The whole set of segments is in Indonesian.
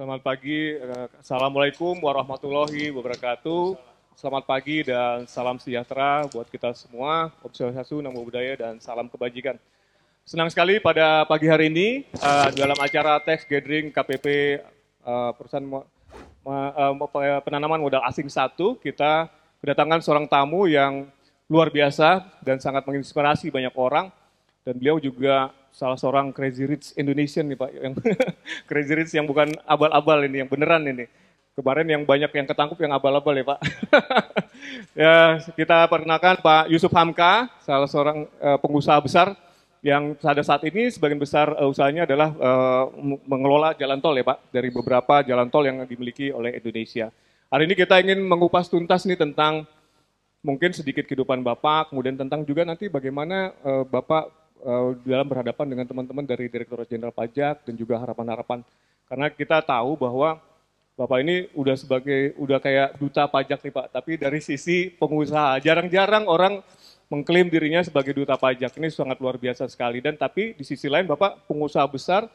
Selamat pagi, eh, Assalamualaikum warahmatullahi wabarakatuh. Selamat pagi dan salam sejahtera buat kita semua, Om Swastiastu, Namo Buddhaya, dan salam kebajikan. Senang sekali pada pagi hari ini uh, dalam acara teks gathering KPP uh, perusahaan uh, penanaman modal asing satu, kita kedatangan seorang tamu yang luar biasa dan sangat menginspirasi banyak orang. Dan beliau juga salah seorang crazy rich Indonesian nih Pak, yang crazy rich yang bukan abal-abal ini, yang beneran ini. Kemarin yang banyak yang ketangkup yang abal-abal ya Pak. ya kita perkenalkan Pak Yusuf Hamka, salah seorang uh, pengusaha besar yang pada saat ini sebagian besar uh, usahanya adalah uh, mengelola jalan tol ya Pak, dari beberapa jalan tol yang dimiliki oleh Indonesia. Hari ini kita ingin mengupas tuntas nih tentang mungkin sedikit kehidupan Bapak, kemudian tentang juga nanti bagaimana uh, Bapak uh, dalam berhadapan dengan teman-teman dari Direktorat Jenderal Pajak dan juga harapan-harapan. Karena kita tahu bahwa Bapak ini udah sebagai udah kayak duta pajak nih Pak, tapi dari sisi pengusaha jarang-jarang orang mengklaim dirinya sebagai duta pajak. Ini sangat luar biasa sekali dan tapi di sisi lain Bapak pengusaha besar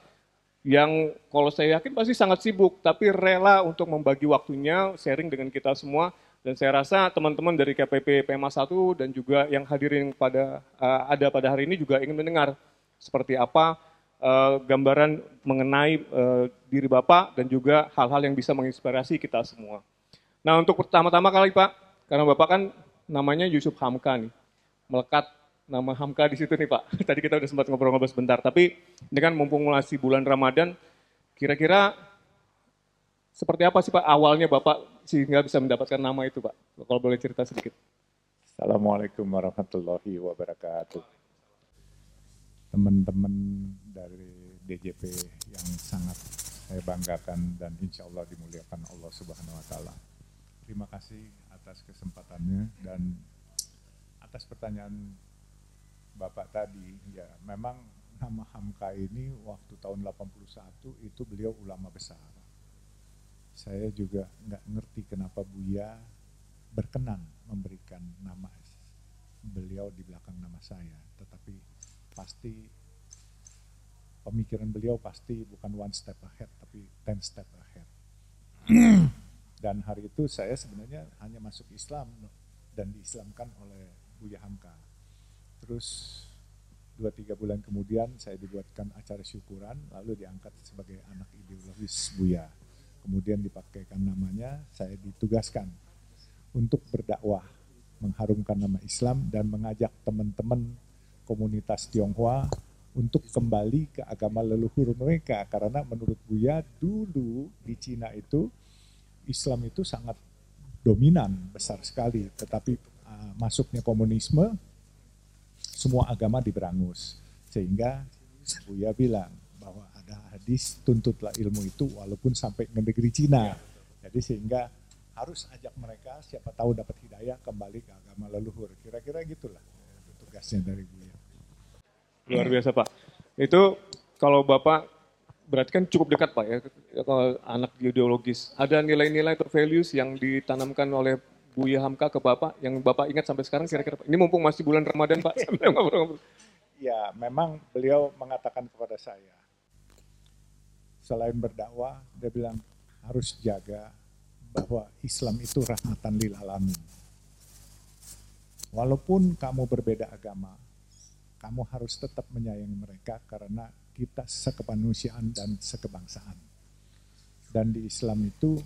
yang kalau saya yakin pasti sangat sibuk tapi rela untuk membagi waktunya sharing dengan kita semua dan saya rasa teman-teman dari KPP PMA 1 dan juga yang hadirin pada uh, ada pada hari ini juga ingin mendengar seperti apa uh, gambaran mengenai uh, diri Bapak dan juga hal-hal yang bisa menginspirasi kita semua. Nah untuk pertama-tama kali Pak, karena Bapak kan namanya Yusuf Hamka nih, melekat nama Hamka di situ nih Pak. Tadi kita udah sempat ngobrol-ngobrol sebentar, tapi dengan mumpung masih bulan Ramadan, kira-kira seperti apa sih Pak awalnya Bapak sehingga bisa mendapatkan nama itu Pak? Kalau boleh cerita sedikit. Assalamualaikum warahmatullahi wabarakatuh teman-teman dari DJP yang sangat saya banggakan dan insya Allah dimuliakan Allah Subhanahu Wa Taala. Terima kasih atas kesempatannya dan atas pertanyaan Bapak tadi, ya memang nama Hamka ini waktu tahun 81 itu beliau ulama besar. Saya juga nggak ngerti kenapa Buya berkenan memberikan nama beliau di belakang nama saya, tetapi pasti pemikiran beliau pasti bukan one step ahead tapi ten step ahead. dan hari itu saya sebenarnya hanya masuk Islam dan diislamkan oleh Buya Hamka. Terus dua tiga bulan kemudian saya dibuatkan acara syukuran lalu diangkat sebagai anak ideologis Buya. Kemudian dipakaikan namanya, saya ditugaskan untuk berdakwah, mengharumkan nama Islam dan mengajak teman-teman komunitas Tionghoa untuk kembali ke agama leluhur mereka. Karena menurut Buya dulu di Cina itu Islam itu sangat dominan besar sekali. Tetapi uh, masuknya komunisme semua agama diberangus. Sehingga Buya bilang ada hadis tuntutlah ilmu itu walaupun sampai ke negeri Cina jadi sehingga harus ajak mereka siapa tahu dapat hidayah kembali ke agama leluhur kira-kira gitulah tugasnya dari Buya Luar biasa Pak. Itu kalau Bapak berarti kan cukup dekat Pak ya, kalau anak ideologis. Ada nilai-nilai atau values yang ditanamkan oleh Buya Hamka ke Bapak yang Bapak ingat sampai sekarang kira-kira Ini mumpung masih bulan Ramadan Pak. Sampai ngobrol-ngobrol. Ya, memang beliau mengatakan kepada saya, selain berdakwah, dia bilang harus jaga bahwa Islam itu rahmatan lil alamin. Walaupun kamu berbeda agama, kamu harus tetap menyayangi mereka karena kita sekemanusiaan dan sekebangsaan. Dan di Islam itu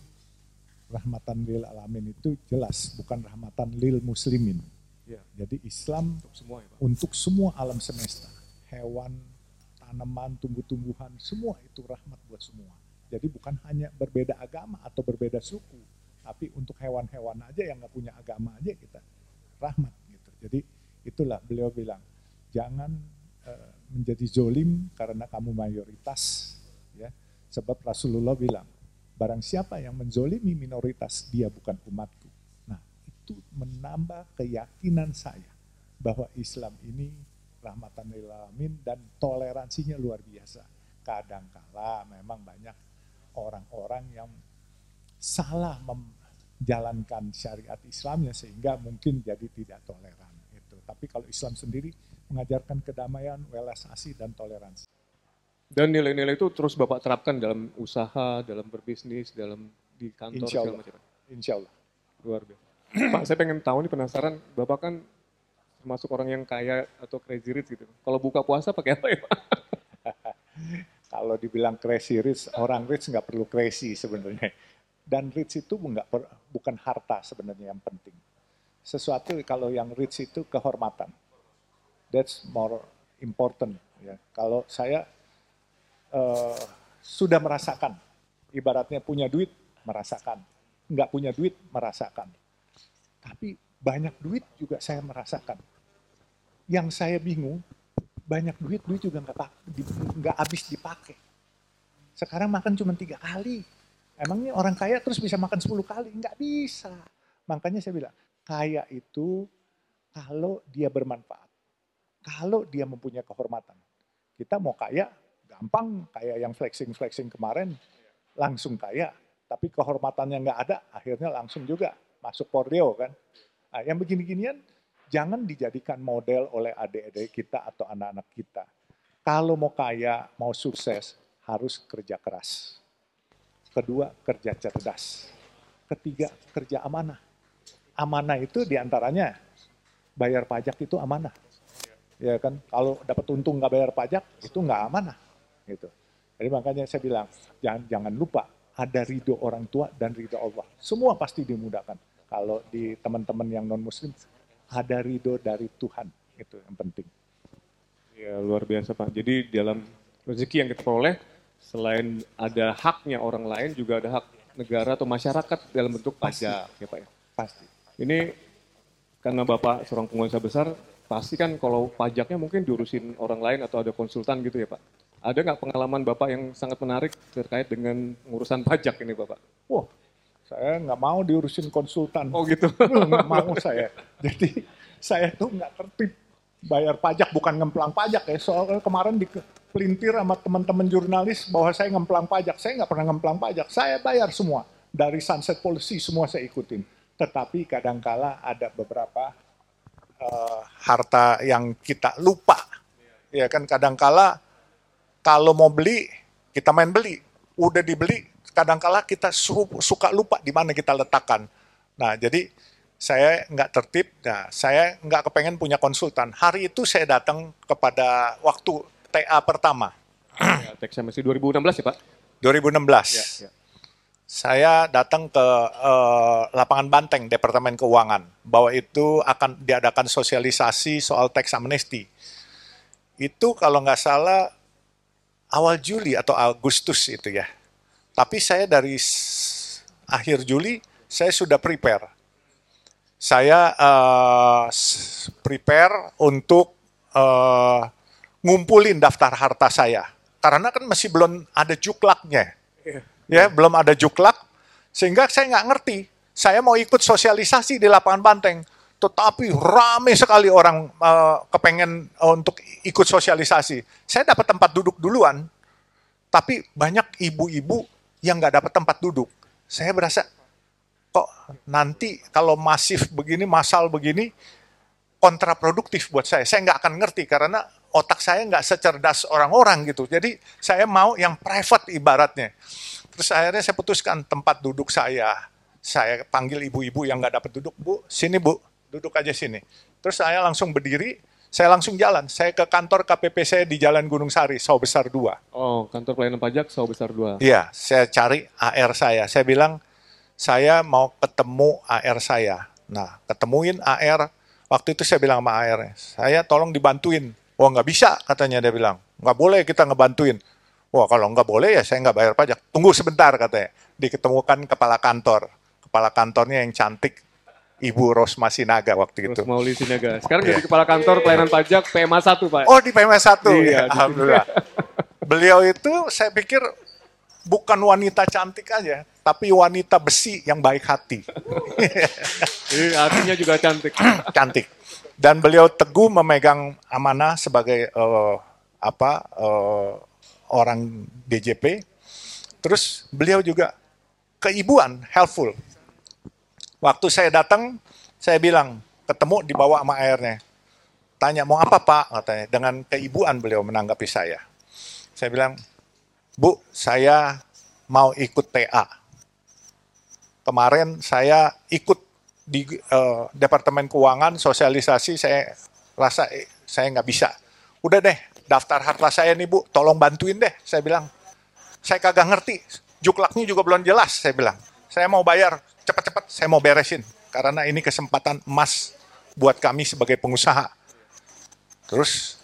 rahmatan lil alamin itu jelas bukan rahmatan lil muslimin. Ya. Jadi Islam untuk semua, ya, Pak. untuk semua alam semesta, hewan, tanaman, tumbuh-tumbuhan, semua itu rahmat buat semua. Jadi bukan hanya berbeda agama atau berbeda suku, tapi untuk hewan-hewan aja yang nggak punya agama aja kita rahmat gitu. Jadi itulah beliau bilang jangan uh, menjadi zolim karena kamu mayoritas ya sebab Rasulullah bilang barang siapa yang menzolimi minoritas dia bukan umatku nah itu menambah keyakinan saya bahwa Islam ini rahmatan lil alamin dan toleransinya luar biasa kadangkala memang banyak orang-orang yang salah menjalankan syariat Islamnya sehingga mungkin jadi tidak toleran itu tapi kalau Islam sendiri mengajarkan kedamaian, welas asih, dan toleransi. Dan nilai-nilai itu terus Bapak terapkan dalam usaha, dalam berbisnis, dalam di kantor Insya segala Allah. macam. Insya Allah. Luar biasa. Pak, saya pengen tahu nih penasaran, Bapak kan termasuk orang yang kaya atau crazy rich gitu. Kalau buka puasa pakai apa ya Pak? Kalau dibilang crazy rich, orang rich nggak perlu crazy sebenarnya. Dan rich itu nggak bukan harta sebenarnya yang penting. Sesuatu kalau yang rich itu kehormatan. That's more important. Ya. Kalau saya eh, sudah merasakan, ibaratnya punya duit, merasakan. Nggak punya duit, merasakan. Tapi banyak duit juga saya merasakan. Yang saya bingung, banyak duit, duit juga nggak nggak habis dipakai. Sekarang makan cuma tiga kali. Emangnya orang kaya terus bisa makan 10 kali? Nggak bisa. Makanya saya bilang, kaya itu kalau dia bermanfaat. Kalau dia mempunyai kehormatan. Kita mau kaya, gampang. Kayak yang flexing-flexing kemarin, langsung kaya. Tapi kehormatannya nggak ada, akhirnya langsung juga masuk Pordio kan. Nah, yang begini-ginian, jangan dijadikan model oleh adik-adik kita atau anak-anak kita. Kalau mau kaya, mau sukses, harus kerja keras. Kedua, kerja cerdas. Ketiga, kerja amanah. Amanah itu di antaranya bayar pajak itu amanah. Ya kan, kalau dapat untung nggak bayar pajak, itu nggak amanah. Gitu. Jadi makanya saya bilang, jangan, jangan lupa ada ridho orang tua dan ridho Allah. Semua pasti dimudahkan. Kalau di teman-teman yang non-muslim, ada ridho dari Tuhan. Itu yang penting. Ya luar biasa Pak. Jadi dalam rezeki yang kita peroleh, selain ada haknya orang lain, juga ada hak negara atau masyarakat dalam bentuk Pasti. pajak ya Pak ya. Pasti. Ini karena Bapak seorang pengusaha besar, pasti kan kalau pajaknya mungkin diurusin orang lain atau ada konsultan gitu ya Pak. Ada nggak pengalaman Bapak yang sangat menarik terkait dengan urusan pajak ini Bapak? Wah, saya nggak mau diurusin konsultan. Oh gitu. nggak mau saya. Jadi saya tuh nggak tertib bayar pajak bukan ngemplang pajak ya. Soalnya kemarin dipelintir sama teman-teman jurnalis bahwa saya ngemplang pajak. Saya nggak pernah ngemplang pajak. Saya bayar semua dari sunset policy semua saya ikutin. Tetapi kadangkala ada beberapa eh, harta yang kita lupa. Ya kan kadangkala kalau mau beli kita main beli, udah dibeli kadangkala kita su- suka lupa di mana kita letakkan. Nah jadi saya nggak tertib, nah saya nggak kepengen punya konsultan. Hari itu saya datang kepada waktu TA pertama, ya, teks amnesti 2016 ya Pak? 2016. Ya, ya. Saya datang ke eh, lapangan Banteng, Departemen Keuangan, bahwa itu akan diadakan sosialisasi soal teks amnesti. Itu kalau nggak salah awal Juli atau Agustus itu ya. Tapi saya dari akhir Juli saya sudah prepare. Saya s- prepare untuk eh, ngumpulin daftar harta saya. Karena kan masih belum ada juklaknya. Ya belum ada juklak sehingga saya nggak ngerti. Saya mau ikut sosialisasi di lapangan banteng. Tetapi rame sekali orang eh, kepengen untuk ikut sosialisasi. Saya dapat tempat duduk duluan. Tapi banyak ibu-ibu yang nggak dapat tempat duduk saya berasa kok nanti kalau masif begini masal begini kontraproduktif buat saya. Saya nggak akan ngerti karena otak saya nggak secerdas orang-orang gitu. Jadi saya mau yang private ibaratnya. Terus akhirnya saya putuskan tempat duduk saya. Saya panggil ibu-ibu yang nggak dapat duduk, Bu, sini Bu, duduk aja sini. Terus saya langsung berdiri, saya langsung jalan. Saya ke kantor KPP saya di Jalan Gunung Sari, Saw Besar 2. Oh, kantor pelayanan pajak Saw Besar 2. Iya, saya cari AR saya. Saya bilang, saya mau ketemu AR saya. Nah, ketemuin AR. Waktu itu saya bilang sama AR, saya tolong dibantuin. Wah, nggak bisa, katanya dia bilang. Nggak boleh kita ngebantuin. Wah, kalau nggak boleh ya saya nggak bayar pajak. Tunggu sebentar, katanya. Diketemukan kepala kantor. Kepala kantornya yang cantik, Ibu Rosma Sinaga waktu itu. Terus Mauli Sinaga. Sekarang Iya. jadi kepala kantor pelayanan pajak PMA 1 Pak. Oh di PMS 1 Iya, ya, sini. alhamdulillah. Beliau itu saya pikir bukan wanita cantik aja, tapi wanita besi yang baik hati, artinya juga cantik. cantik. Dan beliau teguh memegang amanah sebagai eh, apa eh, orang DJP. Terus beliau juga keibuan, helpful. Waktu saya datang, saya bilang ketemu dibawa sama airnya. Tanya mau apa pak? Katanya dengan keibuan beliau menanggapi saya. Saya bilang, Bu, saya mau ikut TA. Kemarin saya ikut di uh, Departemen Keuangan, sosialisasi, saya rasa eh, saya nggak bisa. Udah deh, daftar harta saya nih Bu, tolong bantuin deh. Saya bilang, saya kagak ngerti, juklaknya juga belum jelas, saya bilang. Saya mau bayar, cepat-cepat saya mau beresin. Karena ini kesempatan emas buat kami sebagai pengusaha. Terus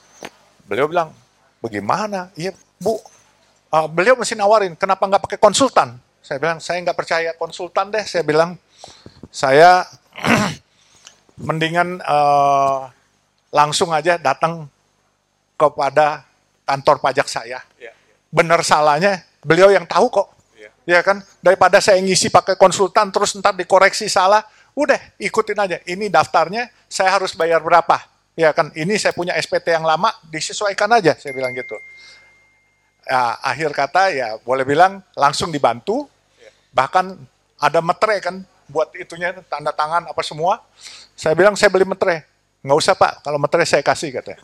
beliau bilang, bagaimana? Iya Bu, uh, beliau mesti nawarin, kenapa nggak pakai konsultan? Saya bilang, saya nggak percaya konsultan deh. Saya bilang, saya mendingan uh, langsung aja datang kepada kantor pajak saya. Ya, ya. Benar salahnya, beliau yang tahu kok. Ya. kan, daripada saya ngisi pakai konsultan terus ntar dikoreksi salah, udah ikutin aja. Ini daftarnya, saya harus bayar berapa? Ya kan, ini saya punya SPT yang lama, disesuaikan aja, saya bilang gitu. Ya, akhir kata ya boleh bilang langsung dibantu, bahkan ada metre kan buat itunya tanda tangan apa semua. Saya bilang saya beli metre. Nggak usah pak, kalau metre saya kasih katanya.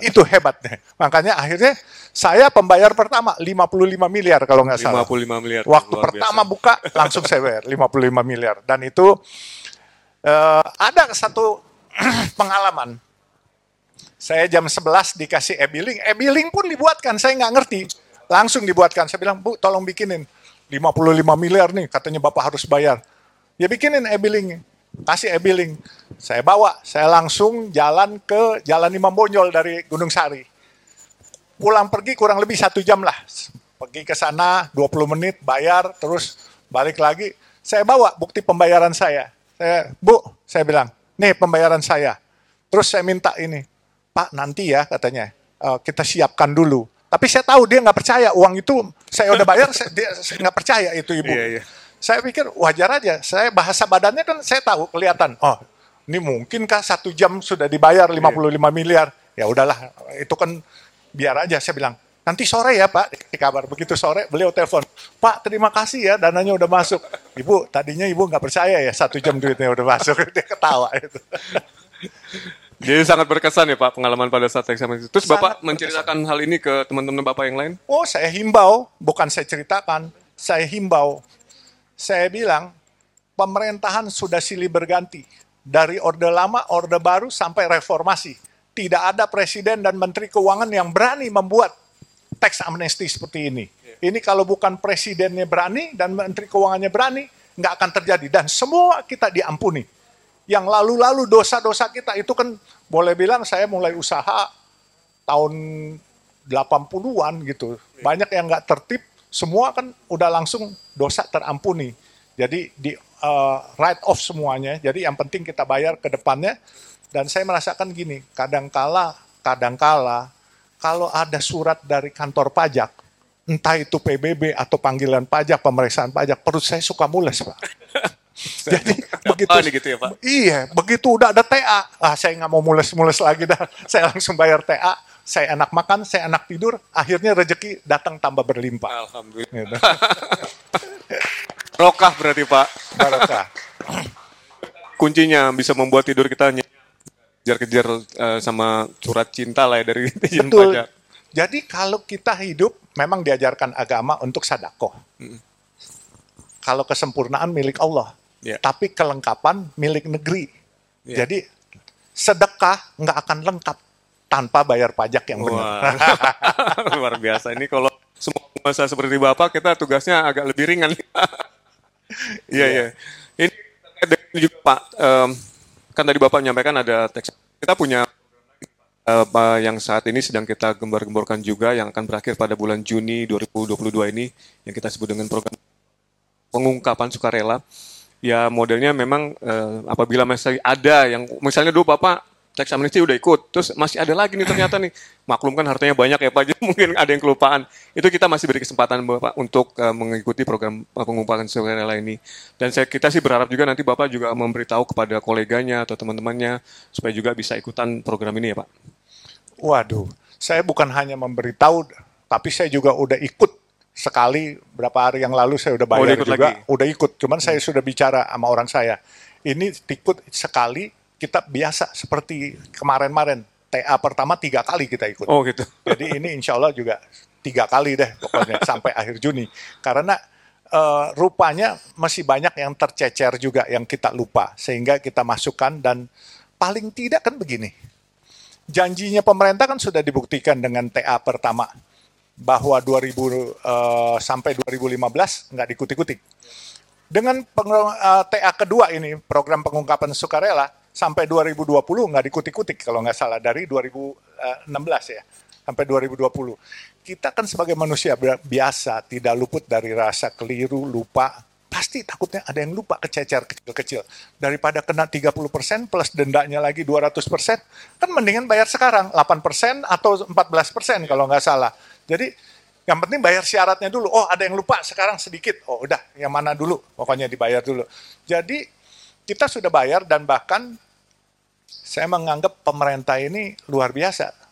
Itu hebatnya. Makanya akhirnya saya pembayar pertama 55 miliar kalau nggak salah. 55 miliar. Waktu pertama biasa. buka langsung saya bayar 55 miliar. Dan itu uh, ada satu pengalaman. Saya jam 11 dikasih e-billing. E-billing pun dibuatkan, saya nggak ngerti. Langsung dibuatkan. Saya bilang, Bu, tolong bikinin 55 miliar nih, katanya Bapak harus bayar. Ya bikinin e-billing, kasih e-billing. Saya bawa, saya langsung jalan ke Jalan Imam Bonjol dari Gunung Sari. Pulang pergi kurang lebih satu jam lah. Pergi ke sana 20 menit, bayar, terus balik lagi. Saya bawa bukti pembayaran saya. Saya, Bu, saya bilang, nih pembayaran saya. Terus saya minta ini, Pak nanti ya katanya, uh, kita siapkan dulu tapi saya tahu dia nggak percaya uang itu saya udah bayar, saya, dia nggak percaya itu ibu. Iya, iya. Saya pikir wajar aja. Saya bahasa badannya kan saya tahu kelihatan. Oh, ini mungkinkah satu jam sudah dibayar 55 iya. miliar? Ya udahlah, itu kan biar aja. Saya bilang nanti sore ya Pak. Di kabar begitu sore beliau telepon, Pak terima kasih ya dananya udah masuk. Ibu tadinya ibu nggak percaya ya satu jam duitnya udah masuk. Dia ketawa itu. Jadi sangat berkesan ya Pak pengalaman pada saat eksamen itu. Terus sangat Bapak menceritakan berkesan. hal ini ke teman-teman Bapak yang lain? Oh saya himbau, bukan saya ceritakan. Saya himbau. Saya bilang pemerintahan sudah silih berganti. Dari orde lama, orde baru sampai reformasi. Tidak ada presiden dan menteri keuangan yang berani membuat teks amnesti seperti ini. Iya. Ini kalau bukan presidennya berani dan menteri keuangannya berani, nggak akan terjadi. Dan semua kita diampuni yang lalu-lalu dosa-dosa kita itu kan boleh bilang saya mulai usaha tahun 80-an gitu. Banyak yang nggak tertib, semua kan udah langsung dosa terampuni. Jadi di uh, write off semuanya. Jadi yang penting kita bayar ke depannya. Dan saya merasakan gini, kadangkala, kadangkala kalau ada surat dari kantor pajak, entah itu PBB atau panggilan pajak, pemeriksaan pajak, perut saya suka mules, Pak. Jadi begitu, oh, gitu ya, Pak? iya, begitu udah ada TA, ah saya nggak mau mules-mules lagi dah, saya langsung bayar TA, saya enak makan, saya enak tidur, akhirnya rezeki datang tambah berlimpah. Alhamdulillah. Gitu. Rokah berarti Pak. Barokah. Kuncinya bisa membuat tidur kita kejar-kejar uh, sama surat cinta lah ya dari Betul. pajak. Jadi kalau kita hidup memang diajarkan agama untuk sadako. Hmm. Kalau kesempurnaan milik Allah yeah. tapi kelengkapan milik negeri. Yeah. Jadi sedekah nggak akan lengkap tanpa bayar pajak yang benar. Luar biasa. Ini kalau semua masa seperti Bapak, kita tugasnya agak lebih ringan. Iya, iya. Ini juga Pak, um, kan tadi Bapak menyampaikan ada teks. Kita punya uh, yang saat ini sedang kita gembar-gemborkan juga yang akan berakhir pada bulan Juni 2022 ini yang kita sebut dengan program pengungkapan sukarela ya modelnya memang uh, apabila masih ada yang misalnya dulu Bapak teks amnesti udah ikut, terus masih ada lagi nih ternyata nih, maklum kan hartanya banyak ya Pak, jadi mungkin ada yang kelupaan. Itu kita masih beri kesempatan Bapak untuk uh, mengikuti program uh, pengumpulan sukarela ini. Dan saya, kita sih berharap juga nanti Bapak juga memberitahu kepada koleganya atau teman-temannya supaya juga bisa ikutan program ini ya Pak. Waduh, saya bukan hanya memberitahu, tapi saya juga udah ikut sekali berapa hari yang lalu saya udah bayar oh, juga, lagi. udah ikut. Cuman hmm. saya sudah bicara sama orang saya. Ini ikut sekali kita biasa seperti kemarin-kemarin TA pertama tiga kali kita ikut. Oh gitu. Jadi ini insya Allah juga tiga kali deh pokoknya sampai akhir Juni. Karena uh, rupanya masih banyak yang tercecer juga yang kita lupa sehingga kita masukkan dan paling tidak kan begini. Janjinya pemerintah kan sudah dibuktikan dengan TA pertama bahwa 2000 uh, eh, sampai 2015 nggak dikutik-kutik. Dengan peng, uh, eh, TA kedua ini program pengungkapan sukarela sampai 2020 nggak dikutik-kutik kalau nggak salah dari 2016 ya sampai 2020 kita kan sebagai manusia biasa tidak luput dari rasa keliru, lupa, pasti takutnya ada yang lupa kececer kecil-kecil. Daripada kena 30% plus dendanya lagi 200%, kan mendingan bayar sekarang 8% atau 14% kalau nggak salah. Jadi yang penting bayar syaratnya dulu. Oh ada yang lupa sekarang sedikit. Oh udah yang mana dulu, pokoknya dibayar dulu. Jadi kita sudah bayar dan bahkan saya menganggap pemerintah ini luar biasa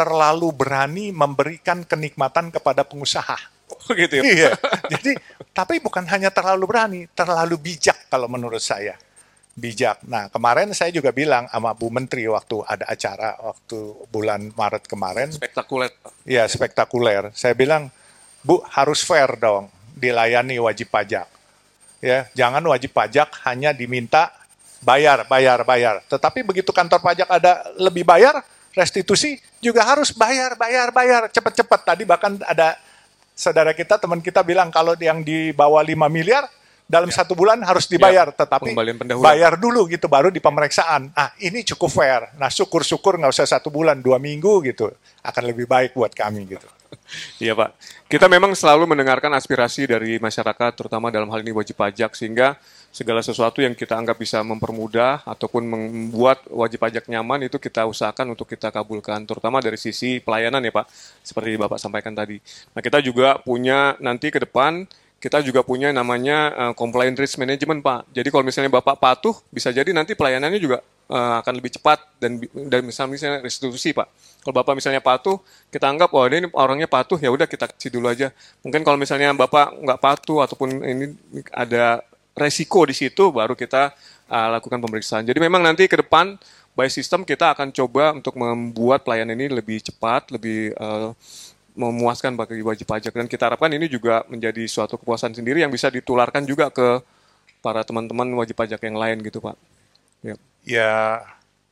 terlalu berani memberikan kenikmatan kepada pengusaha. Oh gitu ya? Iya. Jadi, tapi bukan hanya terlalu berani, terlalu bijak kalau menurut saya. Bijak. Nah, kemarin saya juga bilang sama Bu Menteri waktu ada acara waktu bulan Maret kemarin. Spektakuler. Iya, spektakuler. Saya bilang, Bu harus fair dong dilayani wajib pajak. Ya, jangan wajib pajak hanya diminta bayar, bayar, bayar. Tetapi begitu kantor pajak ada lebih bayar, restitusi juga harus bayar, bayar, bayar, cepat-cepat. Tadi bahkan ada saudara kita, teman kita bilang kalau yang di bawah 5 miliar, dalam ya. satu bulan harus ya, dibayar, ya, tetapi bayar dulu gitu baru di pemeriksaan. Ah ini cukup fair. Nah syukur-syukur nggak usah satu bulan, dua minggu gitu, akan lebih baik buat kami gitu. Iya Pak, kita memang selalu mendengarkan aspirasi dari masyarakat, terutama dalam hal ini wajib pajak, sehingga segala sesuatu yang kita anggap bisa mempermudah ataupun membuat wajib pajak nyaman itu kita usahakan untuk kita kabulkan, terutama dari sisi pelayanan ya Pak, seperti Bapak sampaikan tadi. Nah kita juga punya nanti ke depan kita juga punya namanya uh, compliant risk management Pak. Jadi kalau misalnya Bapak patuh, bisa jadi nanti pelayanannya juga uh, akan lebih cepat dan dan misalnya, misalnya restitusi Pak. Kalau Bapak misalnya patuh, kita anggap oh ini orangnya patuh ya udah kita kasih dulu aja. Mungkin kalau misalnya Bapak nggak patuh ataupun ini ada resiko di situ baru kita uh, lakukan pemeriksaan. Jadi memang nanti ke depan by system kita akan coba untuk membuat pelayanan ini lebih cepat, lebih uh, memuaskan bagi wajib pajak dan kita harapkan ini juga menjadi suatu kepuasan sendiri yang bisa ditularkan juga ke para teman-teman wajib pajak yang lain gitu Pak. Ya, ya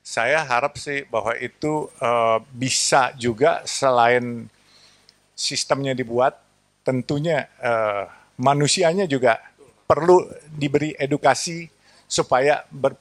saya harap sih bahwa itu uh, bisa juga selain sistemnya dibuat, tentunya uh, manusianya juga perlu diberi edukasi supaya ber,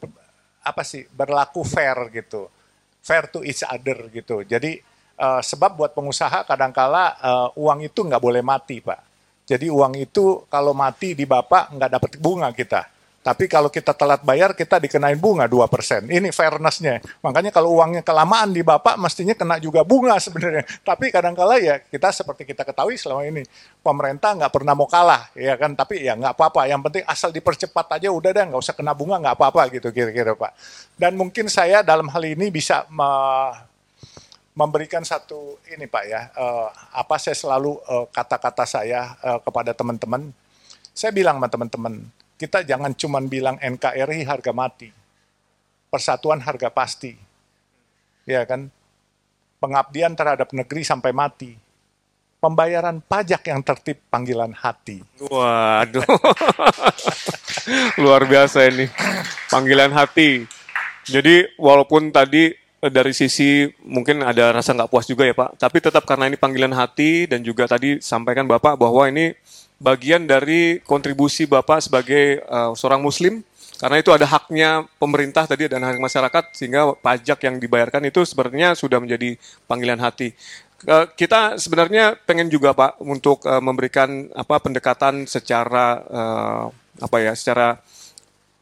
apa sih berlaku fair gitu, fair to each other gitu. Jadi Uh, sebab buat pengusaha kadangkala uh, uang itu nggak boleh mati, Pak. Jadi uang itu kalau mati di Bapak nggak dapat bunga kita. Tapi kalau kita telat bayar, kita dikenain bunga 2%. Ini fairness-nya. Makanya kalau uangnya kelamaan di Bapak, mestinya kena juga bunga sebenarnya. Tapi kadangkala ya kita seperti kita ketahui selama ini, pemerintah nggak pernah mau kalah. ya kan. Tapi ya nggak apa-apa. Yang penting asal dipercepat aja udah deh, nggak usah kena bunga, nggak apa-apa gitu kira-kira Pak. Dan mungkin saya dalam hal ini bisa memberikan satu ini Pak ya, uh, apa saya selalu eh, kata-kata saya uh, kepada teman-teman, saya bilang sama teman-teman, kita jangan cuma bilang NKRI harga mati, persatuan harga pasti, ya kan, pengabdian terhadap negeri sampai mati, pembayaran pajak yang tertib panggilan hati. Waduh, luar biasa ini, panggilan hati. Jadi walaupun tadi Eh, dari sisi mungkin ada rasa nggak puas juga ya Pak, tapi tetap karena ini panggilan hati dan juga tadi sampaikan Bapak bahwa ini bagian dari kontribusi Bapak sebagai uh, seorang Muslim, karena itu ada haknya pemerintah tadi dan hak masyarakat sehingga pajak yang dibayarkan itu sebenarnya sudah menjadi panggilan hati. Uh, kita sebenarnya pengen juga Pak untuk uh, memberikan apa pendekatan secara apa ya, secara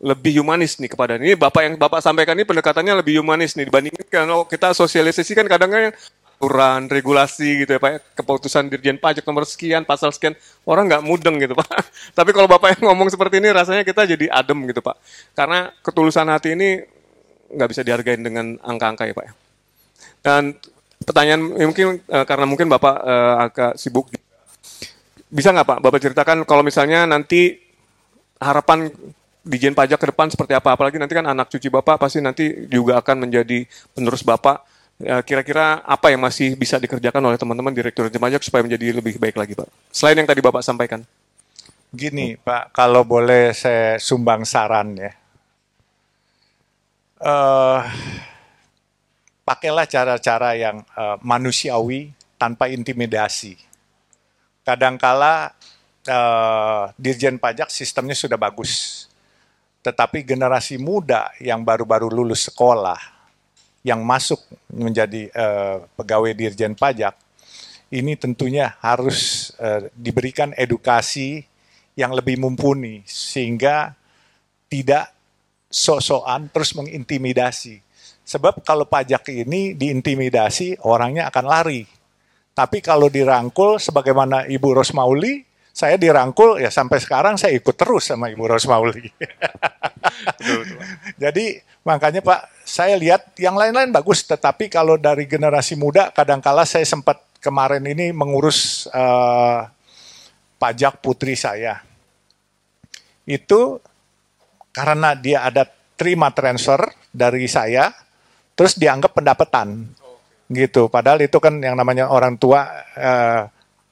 lebih humanis nih kepada ini bapak yang bapak sampaikan ini pendekatannya lebih humanis nih dibandingkan kalau kita sosialisasi kan kadang-kadang aturan regulasi gitu ya pak ya. keputusan dirjen pajak nomor sekian pasal sekian. Orang nggak mudeng gitu pak. Tapi kalau bapak yang ngomong seperti ini rasanya kita jadi adem gitu pak. Karena ketulusan hati ini nggak bisa dihargain dengan angka-angka ya pak ya. Dan pertanyaan ya mungkin uh, karena mungkin bapak uh, agak sibuk bisa nggak pak bapak ceritakan kalau misalnya nanti harapan Dijen pajak ke depan seperti apa? Apalagi nanti kan anak cucu Bapak pasti nanti juga akan menjadi penerus Bapak kira-kira apa yang masih bisa dikerjakan oleh teman-teman Direktur Pajak supaya menjadi lebih baik lagi, Pak? Selain yang tadi Bapak sampaikan. Gini, Pak, kalau boleh saya sumbang saran ya. Uh, pakailah cara-cara yang uh, manusiawi tanpa intimidasi. Kadangkala uh, Dirjen Pajak sistemnya sudah bagus, tetapi generasi muda yang baru-baru lulus sekolah yang masuk menjadi uh, pegawai Dirjen Pajak ini tentunya harus uh, diberikan edukasi yang lebih mumpuni sehingga tidak sok-sokan terus mengintimidasi. Sebab kalau pajak ini diintimidasi orangnya akan lari. Tapi kalau dirangkul sebagaimana Ibu Rosmauli, saya dirangkul ya sampai sekarang saya ikut terus sama Ibu Rosmauli. Jadi makanya Pak saya lihat yang lain-lain bagus, tetapi kalau dari generasi muda, kadangkala saya sempat kemarin ini mengurus uh, pajak putri saya. Itu karena dia ada terima transfer dari saya, terus dianggap pendapatan, gitu. Padahal itu kan yang namanya orang tua uh,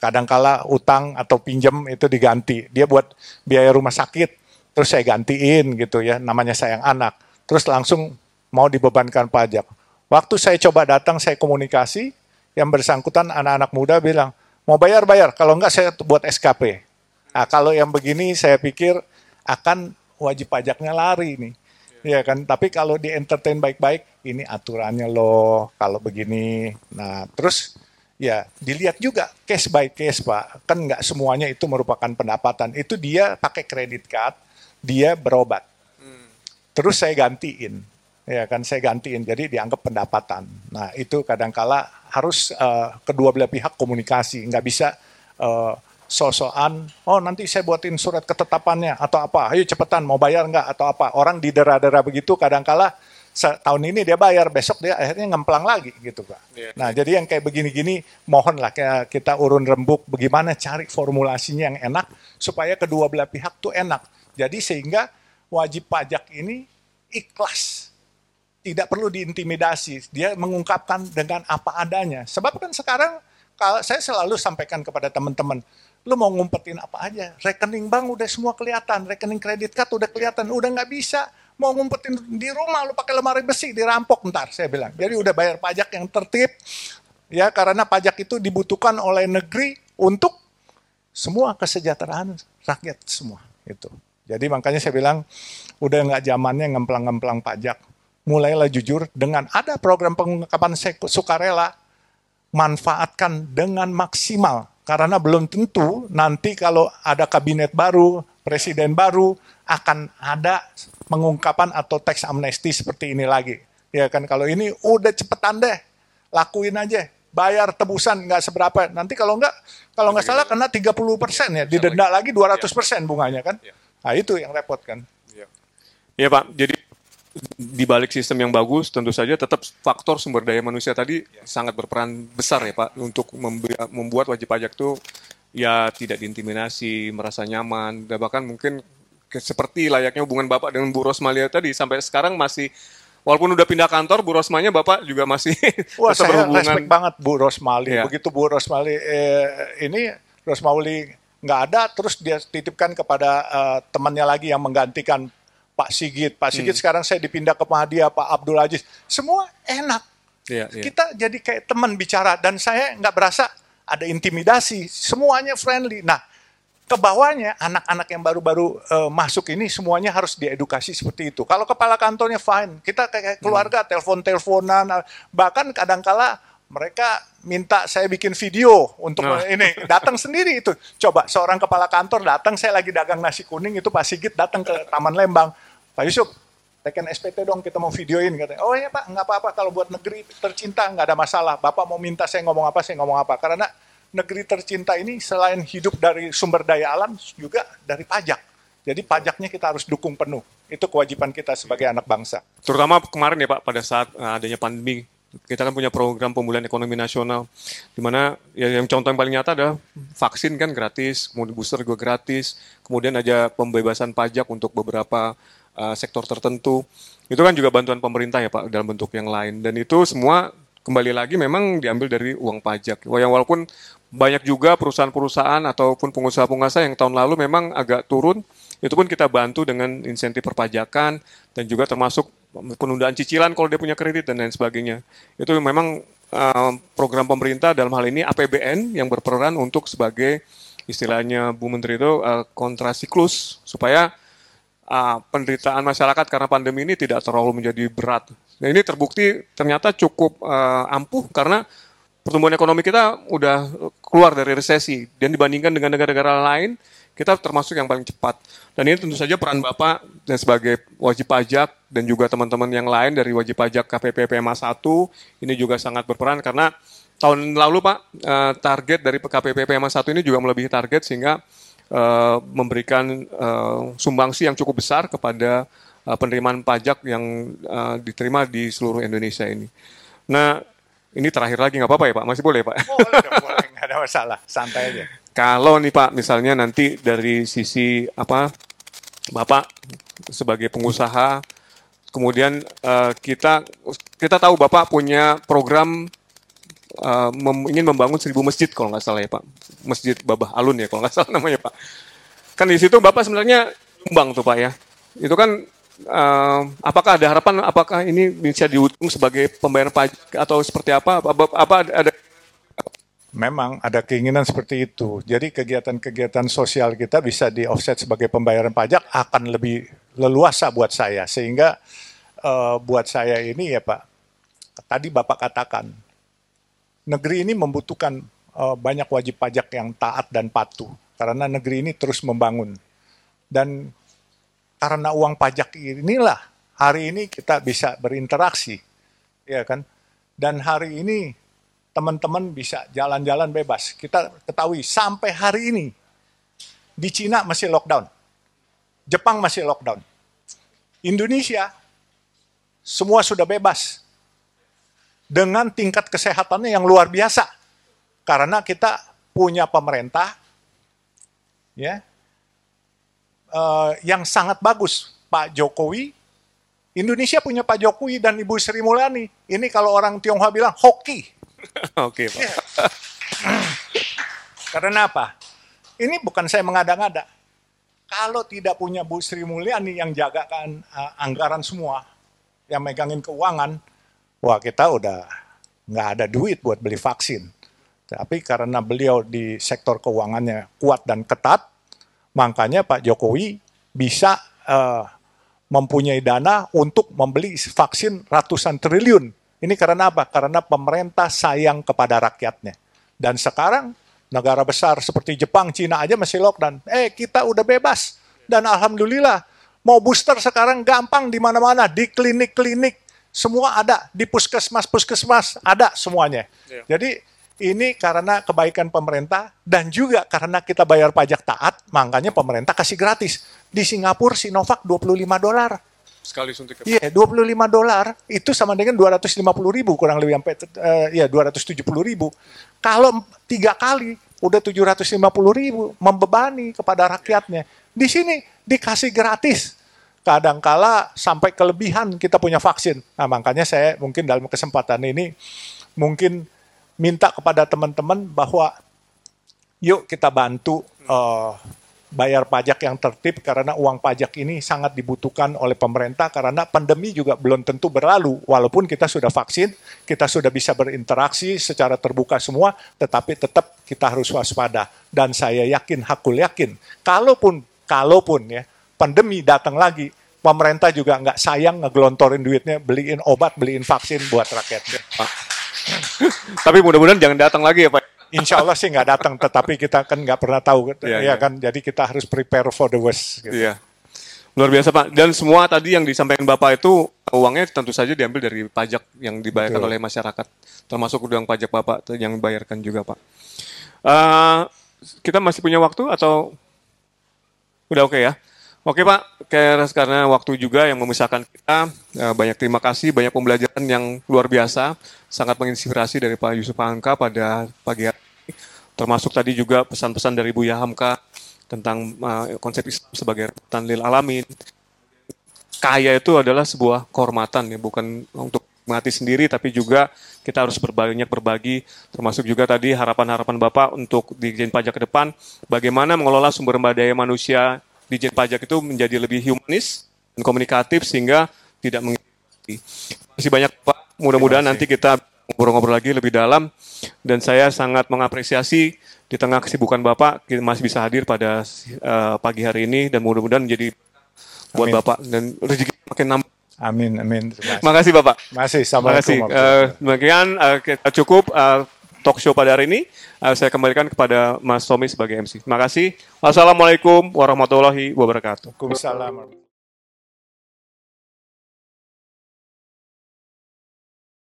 kadangkala utang atau pinjam itu diganti. Dia buat biaya rumah sakit, terus saya gantiin gitu ya, namanya sayang anak. Terus langsung mau dibebankan pajak. Waktu saya coba datang, saya komunikasi, yang bersangkutan anak-anak muda bilang, mau bayar-bayar, kalau enggak saya buat SKP. Nah, kalau yang begini saya pikir akan wajib pajaknya lari nih. Ya kan, tapi kalau di entertain baik-baik, ini aturannya loh, kalau begini. Nah, terus ya dilihat juga case by case Pak. Kan nggak semuanya itu merupakan pendapatan. Itu dia pakai kredit card, dia berobat. Terus saya gantiin ya kan saya gantiin jadi dianggap pendapatan. Nah itu kadangkala harus uh, kedua belah pihak komunikasi, nggak bisa uh, sosokan, oh nanti saya buatin surat ketetapannya atau apa, ayo cepetan mau bayar nggak atau apa. Orang di dera-dera begitu kadangkala tahun ini dia bayar, besok dia akhirnya ngemplang lagi gitu Pak. Yeah. Nah jadi yang kayak begini-gini mohonlah kita urun rembuk bagaimana cari formulasinya yang enak supaya kedua belah pihak tuh enak. Jadi sehingga wajib pajak ini ikhlas tidak perlu diintimidasi. Dia mengungkapkan dengan apa adanya. Sebab kan sekarang kalau saya selalu sampaikan kepada teman-teman, lu mau ngumpetin apa aja, rekening bank udah semua kelihatan, rekening kredit card udah kelihatan, udah nggak bisa. Mau ngumpetin di rumah lu pakai lemari besi dirampok ntar saya bilang. Jadi udah bayar pajak yang tertib ya karena pajak itu dibutuhkan oleh negeri untuk semua kesejahteraan rakyat semua itu. Jadi makanya saya bilang udah nggak zamannya ngemplang-ngemplang pajak mulailah jujur dengan ada program pengungkapan sukarela, manfaatkan dengan maksimal. Karena belum tentu nanti kalau ada kabinet baru, presiden baru, akan ada pengungkapan atau teks amnesti seperti ini lagi. Ya kan kalau ini udah cepetan deh, lakuin aja, bayar tebusan nggak seberapa. Nanti kalau nggak kalau nggak salah kena 30 persen ya, didenda lagi 200 persen bunganya kan. Iya. Nah itu yang repot kan. Iya Pak, jadi di balik sistem yang bagus tentu saja tetap faktor sumber daya manusia tadi ya. sangat berperan besar ya Pak untuk membuat wajib pajak itu ya tidak diintimidasi, merasa nyaman, dan bahkan mungkin seperti layaknya hubungan Bapak dengan Bu Rosmalia tadi sampai sekarang masih walaupun udah pindah kantor Bu Rosmanya Bapak juga masih Wah, saya berhubungan. respect banget Bu Rosmali. Ya. Begitu Bu Rosmali eh, ini Rosmali nggak ada terus dia titipkan kepada uh, temannya lagi yang menggantikan Pak Sigit, Pak Sigit hmm. sekarang saya dipindah ke Mahadia, Pak Abdul Aziz, semua enak. Yeah, yeah. Kita jadi kayak teman bicara dan saya nggak berasa ada intimidasi, semuanya friendly. Nah, ke bawahnya anak-anak yang baru-baru uh, masuk ini semuanya harus diedukasi seperti itu. Kalau kepala kantornya fine, kita kayak keluarga hmm. telepon-teleponan, bahkan kadangkala mereka minta saya bikin video untuk nah. ini datang sendiri itu coba seorang kepala kantor datang saya lagi dagang nasi kuning itu Pak Sigit datang ke Taman Lembang Pak Yusuf tekan SPT dong kita mau videoin katanya. Oh ya Pak nggak apa-apa. Kalau buat negeri tercinta nggak ada masalah. Bapak mau minta saya ngomong apa saya ngomong apa. Karena negeri tercinta ini selain hidup dari sumber daya alam juga dari pajak. Jadi pajaknya kita harus dukung penuh. Itu kewajiban kita sebagai anak bangsa. Terutama kemarin ya Pak pada saat eh, adanya pandemi kita kan punya program pemulihan ekonomi nasional di mana ya yang contoh yang paling nyata adalah vaksin kan gratis, kemudian booster juga gratis, kemudian ada pembebasan pajak untuk beberapa uh, sektor tertentu. Itu kan juga bantuan pemerintah ya Pak dalam bentuk yang lain dan itu semua kembali lagi memang diambil dari uang pajak. Yang walaupun banyak juga perusahaan-perusahaan ataupun pengusaha-pengusaha yang tahun lalu memang agak turun, itu pun kita bantu dengan insentif perpajakan dan juga termasuk penundaan cicilan kalau dia punya kredit dan lain sebagainya. Itu memang uh, program pemerintah dalam hal ini APBN yang berperan untuk sebagai istilahnya Bu Menteri itu uh, kontrasiklus supaya uh, penderitaan masyarakat karena pandemi ini tidak terlalu menjadi berat. Nah ini terbukti ternyata cukup uh, ampuh karena pertumbuhan ekonomi kita udah keluar dari resesi dan dibandingkan dengan negara-negara lain kita termasuk yang paling cepat. Dan ini tentu saja peran Bapak dan sebagai wajib pajak dan juga teman-teman yang lain dari wajib pajak KPP PMA 1 ini juga sangat berperan karena tahun lalu Pak eh, target dari KPP PMA 1 ini juga melebihi target sehingga uh, memberikan uh, sumbangsi yang cukup besar kepada uh, penerimaan pajak yang uh, diterima di seluruh Indonesia ini. Nah, ini terakhir lagi nggak apa-apa ya Pak? Masih boleh Pak? Boleh, boleh, nggak ada masalah, santai aja. Kalau nih Pak, misalnya nanti dari sisi apa Bapak sebagai pengusaha, kemudian uh, kita kita tahu Bapak punya program uh, mem, ingin membangun seribu masjid kalau nggak salah ya Pak, masjid Babah Alun ya kalau nggak salah namanya Pak. Kan di situ Bapak sebenarnya nyumbang tuh Pak ya. Itu kan uh, apakah ada harapan apakah ini bisa dihitung sebagai pembayaran pajak atau seperti apa? Apa, apa ada Memang ada keinginan seperti itu. Jadi kegiatan-kegiatan sosial kita bisa di offset sebagai pembayaran pajak akan lebih leluasa buat saya. Sehingga uh, buat saya ini ya Pak, tadi Bapak katakan, negeri ini membutuhkan uh, banyak wajib pajak yang taat dan patuh. Karena negeri ini terus membangun. Dan karena uang pajak inilah hari ini kita bisa berinteraksi. ya kan? Dan hari ini teman-teman bisa jalan-jalan bebas. Kita ketahui sampai hari ini di Cina masih lockdown. Jepang masih lockdown. Indonesia semua sudah bebas. Dengan tingkat kesehatannya yang luar biasa. Karena kita punya pemerintah ya uh, yang sangat bagus. Pak Jokowi Indonesia punya Pak Jokowi dan Ibu Sri Mulyani. Ini kalau orang Tionghoa bilang hoki Oke, Pak. Iya. Karena apa? Ini bukan saya mengada-ngada. Kalau tidak punya Bu Sri Mulyani yang jagakan uh, anggaran semua, yang megangin keuangan, wah kita udah nggak ada duit buat beli vaksin. Tapi karena beliau di sektor keuangannya kuat dan ketat, makanya Pak Jokowi bisa uh, mempunyai dana untuk membeli vaksin ratusan triliun ini karena apa? Karena pemerintah sayang kepada rakyatnya. Dan sekarang negara besar seperti Jepang, Cina aja masih lockdown. Eh, kita udah bebas. Dan alhamdulillah, mau booster sekarang gampang di mana-mana, di klinik-klinik, semua ada, di puskesmas-puskesmas ada semuanya. Yeah. Jadi ini karena kebaikan pemerintah dan juga karena kita bayar pajak taat, makanya pemerintah kasih gratis. Di Singapura Sinovac 25 dolar sekali suntik. Iya, yeah, 25 dolar itu sama dengan 250 ribu kurang lebih sampai uh, ya 270 ribu. Kalau tiga kali udah 750 ribu membebani kepada rakyatnya. Di sini dikasih gratis. Kadangkala sampai kelebihan kita punya vaksin. Nah, makanya saya mungkin dalam kesempatan ini mungkin minta kepada teman-teman bahwa yuk kita bantu uh, bayar pajak yang tertib karena uang pajak ini sangat dibutuhkan oleh pemerintah karena pandemi juga belum tentu berlalu walaupun kita sudah vaksin, kita sudah bisa berinteraksi secara terbuka semua, tetapi tetap kita harus waspada dan saya yakin hakul yakin kalaupun kalaupun ya pandemi datang lagi pemerintah juga nggak sayang ngegelontorin duitnya beliin obat, beliin vaksin buat rakyatnya. Tapi mudah-mudahan jangan datang lagi ya Pak. Insya Allah sih nggak datang, tetapi kita kan nggak pernah tahu, ya, ya kan. Jadi kita harus prepare for the worst. Gitu. Iya. Luar biasa Pak. Dan semua tadi yang disampaikan Bapak itu uangnya tentu saja diambil dari pajak yang dibayarkan Betul. oleh masyarakat, termasuk uang pajak Bapak yang dibayarkan juga Pak. Uh, kita masih punya waktu atau udah oke okay ya? Oke Pak, karena waktu juga yang memisahkan kita, eh, banyak terima kasih, banyak pembelajaran yang luar biasa, sangat menginspirasi dari Pak Yusuf Angka pada pagi hari ini, termasuk tadi juga pesan-pesan dari Bu Yahamka tentang uh, konsep Islam sebagai rebutan lil alamin. Kaya itu adalah sebuah kehormatan ya, bukan untuk mati sendiri, tapi juga kita harus berbanyak berbagi, termasuk juga tadi harapan-harapan Bapak untuk di Dijen Pajak ke depan, bagaimana mengelola sumber daya manusia Dijen Pajak itu menjadi lebih humanis dan komunikatif sehingga tidak mengikuti. Terima kasih banyak Pak, mudah-mudahan nanti kita ngobrol-ngobrol lagi lebih dalam dan saya sangat mengapresiasi di tengah kesibukan Bapak kita masih bisa hadir pada uh, pagi hari ini dan mudah-mudahan menjadi buat Amin. Bapak dan rezeki makin nambah. Amin, amin. Terima kasih. Makasih Bapak. Masih, Terima kasih. Uh, demikian uh, kita cukup uh, talk show pada hari ini. Uh, saya kembalikan kepada Mas Tommy sebagai MC. Terima kasih. Wassalamualaikum warahmatullahi wabarakatuh. Waalaikumsalam.